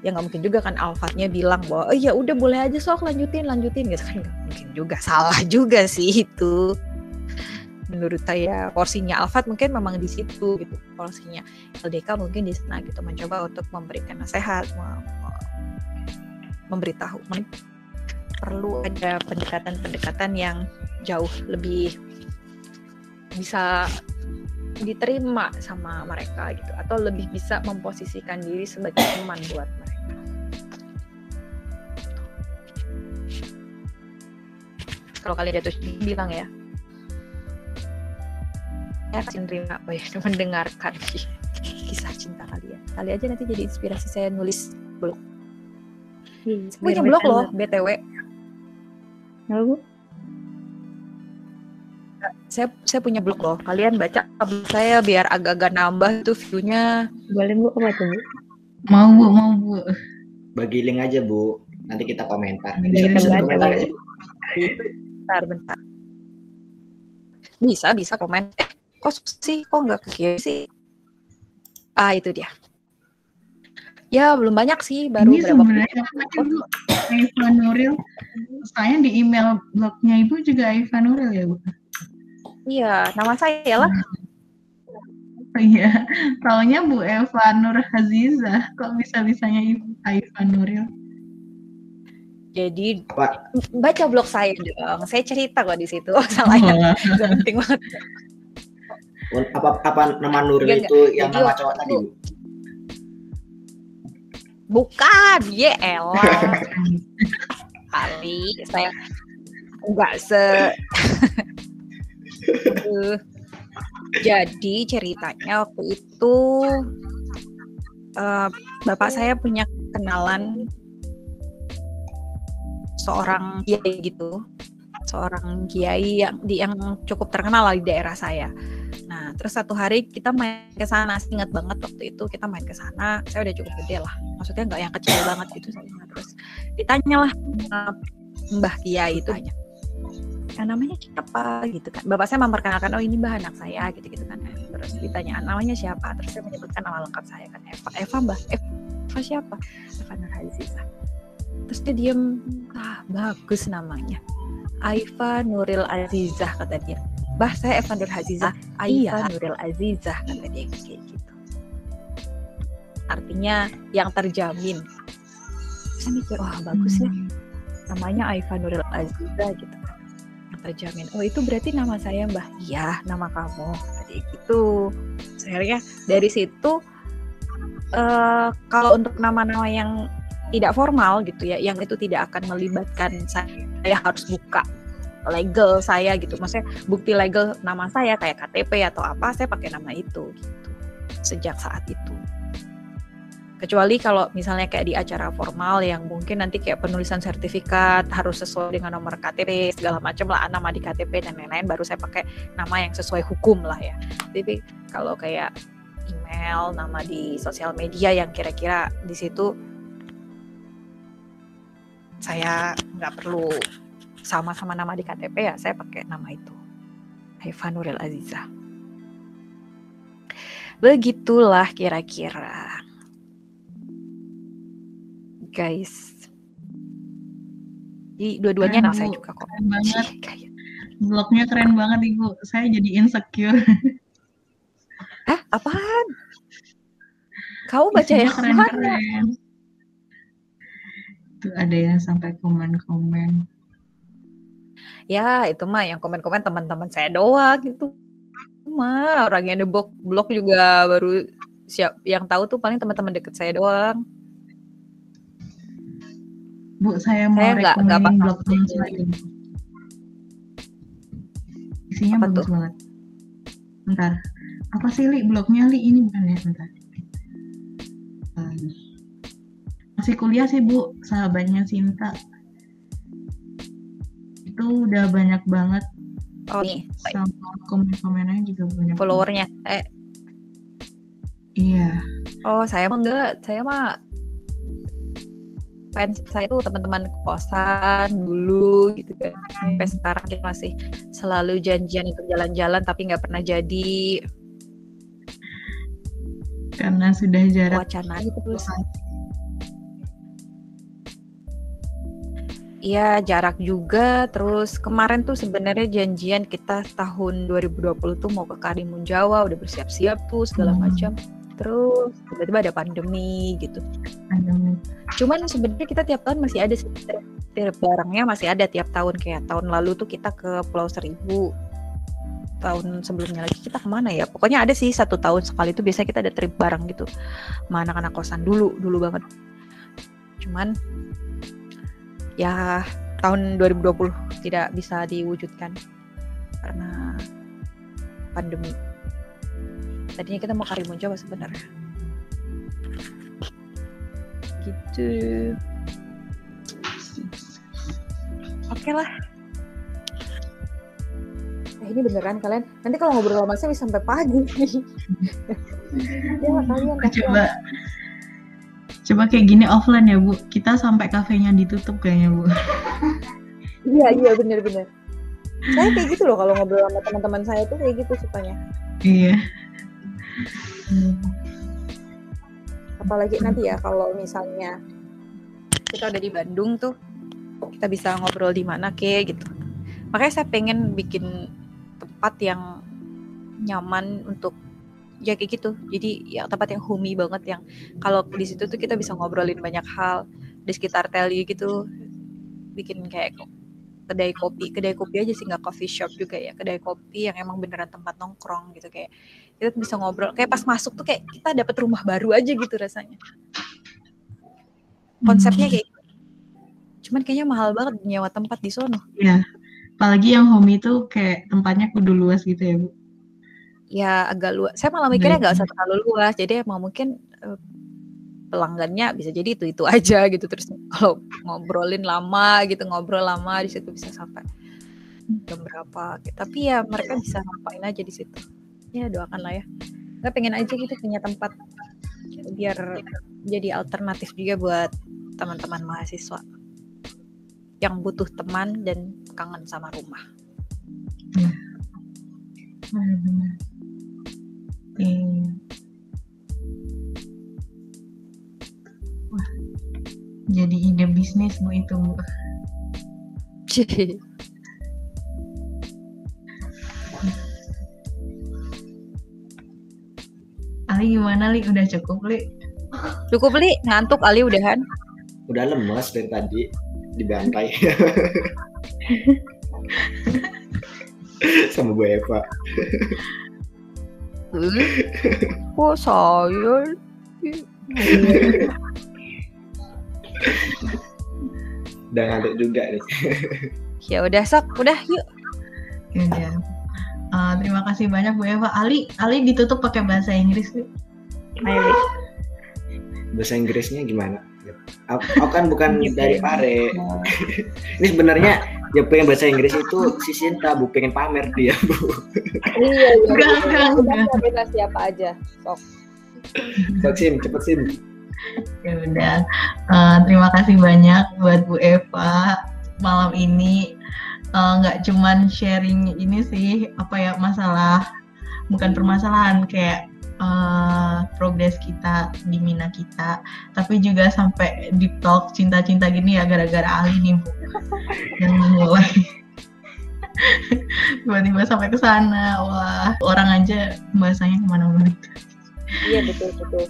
Ya nggak mungkin juga kan Alfatnya bilang bahwa oh ya udah boleh aja sok lanjutin lanjutin gitu kan nggak mungkin juga salah juga sih itu menurut saya porsinya Alfat mungkin memang di situ gitu porsinya LDK mungkin di sana gitu mencoba untuk memberikan nasihat memberitahu perlu ada pendekatan-pendekatan yang jauh lebih bisa diterima sama mereka gitu atau lebih bisa memposisikan diri sebagai teman buat mereka. Kalau kalian jatuh bilang ya, kasih terima apa ya mendengarkan kisah cinta kalian. Kali aja nanti jadi inspirasi saya nulis blog. Hmm, Saya punya blog loh, BTW. Halo, Bu? Saya saya punya blog loh. Kalian baca blog saya biar agak-agak nambah tuh view-nya. Boleh, Bu? Apa tuh, Bu? Mau bu, mau bu. Bagi link aja bu, nanti kita komentar. Bagi Bisa link bisa aja, komentar Bu. aja. Bentar, bentar. Bisa, bisa komen. Eh, kok sih? Kok nggak ke kiri sih? Ah, itu dia. Ya, belum banyak sih. Baru Ini berapa sebenarnya bu? Aifa Nuril. Saya di email blognya ibu juga Aifa Nuril ya bu. Iya, nama saya lah. Oh iya, taunya Bu Eva Nur Hazizah. Kok bisa-bisanya ibu Aifa Nuril? Jadi Apa? baca blog saya dong. Saya cerita kok di situ. Oh, salah ya. Wah, Nggak penting banget. Apa apa nama Nuril itu yang Jadi nama cowok tadi bu? Bukan, ye elah. kali saya enggak se jadi ceritanya waktu itu eh, bapak saya punya kenalan seorang kiai gitu seorang kiai yang di yang cukup terkenal lah di daerah saya nah terus satu hari kita main ke sana. Ingat banget waktu itu kita main ke sana. Saya udah cukup gede lah. Maksudnya nggak yang kecil banget gitu saya terus ditanya lah Mbah Kiai itu hanya "Ya, namanya siapa gitu kan. Bapak saya memperkenalkan oh ini mbah anak saya gitu gitu kan. Terus ditanya namanya siapa? Terus saya menyebutkan nama lengkap saya kan. Eva Eva mbah. Eva siapa? Eva Nurhalizizah terus dia diem ah bagus namanya. Aifa Nuril Azizah kata dia bah saya Eva Nur Azizah. Aifa Nuril Azizah kata dia kayak gitu. Artinya yang terjamin. Saya mikir wah bagus ya. Namanya Aifa Nuril Aziza gitu. Kan yang terjamin. Oh itu berarti nama saya mbah? Iya nama kamu tadi gitu. Akhirnya dari situ eh kalau untuk nama-nama yang tidak formal gitu ya yang itu tidak akan melibatkan saya, saya harus buka legal saya gitu. Maksudnya bukti legal nama saya kayak KTP atau apa saya pakai nama itu gitu sejak saat itu. Kecuali kalau misalnya kayak di acara formal yang mungkin nanti kayak penulisan sertifikat harus sesuai dengan nomor KTP segala macam lah nama di KTP dan lain-lain baru saya pakai nama yang sesuai hukum lah ya. Tapi kalau kayak email nama di sosial media yang kira-kira di situ saya nggak perlu sama-sama nama di KTP ya saya pakai nama itu Haifa Nuril Aziza begitulah kira-kira guys. Jadi dua-duanya Keren, anak saya juga kok. Keren banget. Blognya keren banget ibu. Saya jadi insecure. Hah, apaan? Kau baca Isinya yang mana? keren-keren. Tuh ada yang sampai komen-komen. Ya, itu mah yang komen-komen teman-teman saya doang gitu. Mah orang yang di blog, blog juga baru siap yang tahu tuh paling teman-teman deket saya doang. Bu, saya mau Saya nggak- nggak paham. blog. Isinya Apa bagus tuh? banget. Bentar. Apa sih Li? Blognya Li ini bukan ya? Bentar. Masih masih kuliah sih Bu, sahabatnya Sinta. Itu udah banyak banget Oh nih, sama komen-komennya juga banyak. followernya. Eh, Iya. oh saya mah enggak, saya mah fans saya tuh teman-teman kosan dulu gitu kan. Sampai sekarang kita masih selalu janjian untuk jalan-jalan tapi nggak pernah jadi Karena sudah jarak wacana gitu terus. Iya jarak juga. Terus kemarin tuh sebenarnya janjian kita tahun 2020 tuh mau ke Karimun Jawa udah bersiap-siap tuh segala Hmm. macam. Terus tiba-tiba ada pandemi gitu. Pandemi. cuman sebenarnya kita tiap tahun masih ada sih barengnya masih ada tiap tahun. Kayak tahun lalu tuh kita ke Pulau Seribu. Tahun sebelumnya lagi kita ke mana ya? Pokoknya ada sih satu tahun sekali tuh biasanya kita ada trip bareng gitu. Sama anak-anak kosan dulu dulu banget. Cuman ya tahun 2020 tidak bisa diwujudkan karena pandemi. Tadinya kita mau Karimun Jawa sebenarnya. Gitu. Oke lah. Eh, ini beneran kalian? Nanti kalau ngobrol sama saya bisa sampai pagi. Ya kalian Coba coba kayak gini offline ya Bu. Kita sampai kafenya ditutup kayaknya Bu. iya iya bener-bener saya kayak gitu loh kalau ngobrol sama teman-teman saya tuh kayak gitu sukanya iya. apalagi nanti ya kalau misalnya kita udah di Bandung tuh kita bisa ngobrol di mana ke gitu makanya saya pengen bikin tempat yang nyaman untuk ya kayak gitu jadi ya tempat yang homey banget yang kalau di situ tuh kita bisa ngobrolin banyak hal di sekitar Teli gitu bikin kayak kedai kopi kedai kopi aja sih nggak coffee shop juga ya kedai kopi yang emang beneran tempat nongkrong gitu kayak kita tuh bisa ngobrol kayak pas masuk tuh kayak kita dapat rumah baru aja gitu rasanya konsepnya kayak gitu. cuman kayaknya mahal banget nyewa tempat di sono Iya. Apalagi yang home itu kayak tempatnya kudu luas gitu ya Bu. Ya agak luas. Saya malah mikirnya Baik. nggak usah terlalu luas. Jadi emang mungkin eh, pelanggannya bisa jadi itu itu aja gitu. Terus kalau ngobrolin lama gitu ngobrol lama di situ bisa sampai jam berapa gitu. tapi ya mereka bisa ngapain aja di situ. Ya doakan lah ya. Nggak pengen aja gitu punya tempat biar jadi alternatif juga buat teman-teman mahasiswa yang butuh teman dan kangen sama rumah. Benar-benar. Iya. Wah, jadi ide bisnis Bu itu Bu. Ali gimana Li? Udah cukup Li? cukup li ngantuk Ali udahan Udah lemes dari tadi dibantai. Sama Bu Eva. Kok saya Udah ngantuk juga nih. ya udah sok udah yuk Ya udah. Eh, terima kasih banyak Bu Eva. Ali, Ali ditutup pakai bahasa Inggris Li. Ayo. Bahasa Inggrisnya gimana? Aku, aku kan bukan dari. Pare. Ini sebenarnya ya pengen bahasa Inggris itu si Sinta bu pengen pamer dia bu. iya iya Enggak, enggak, enggak. bebas siapa aja sok Sok Sim, cepet Sim. Ya udah. Eh, terima kasih banyak buat Bu Eva malam ini. Eh, nggak cuman sharing ini sih apa ya masalah bukan permasalahan kayak eh, progres kita di Mina kita tapi juga sampai deep talk cinta-cinta gini ya gara-gara Ali nih Bu yang mulai tiba-tiba sampai ke sana wah orang aja bahasanya ke mana-mana iya betul betul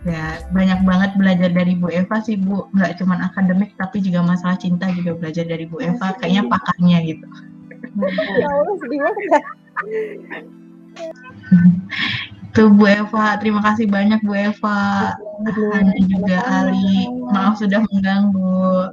Ya, banyak banget belajar dari Bu Eva sih, Bu. Nggak cuma akademik, tapi juga masalah cinta juga belajar dari Bu Eva. Kayaknya pakarnya gitu. ya Allah sedih banget Tuh Bu Eva, terima kasih banyak Bu Eva. Hana juga Ali. Maaf sudah mengganggu.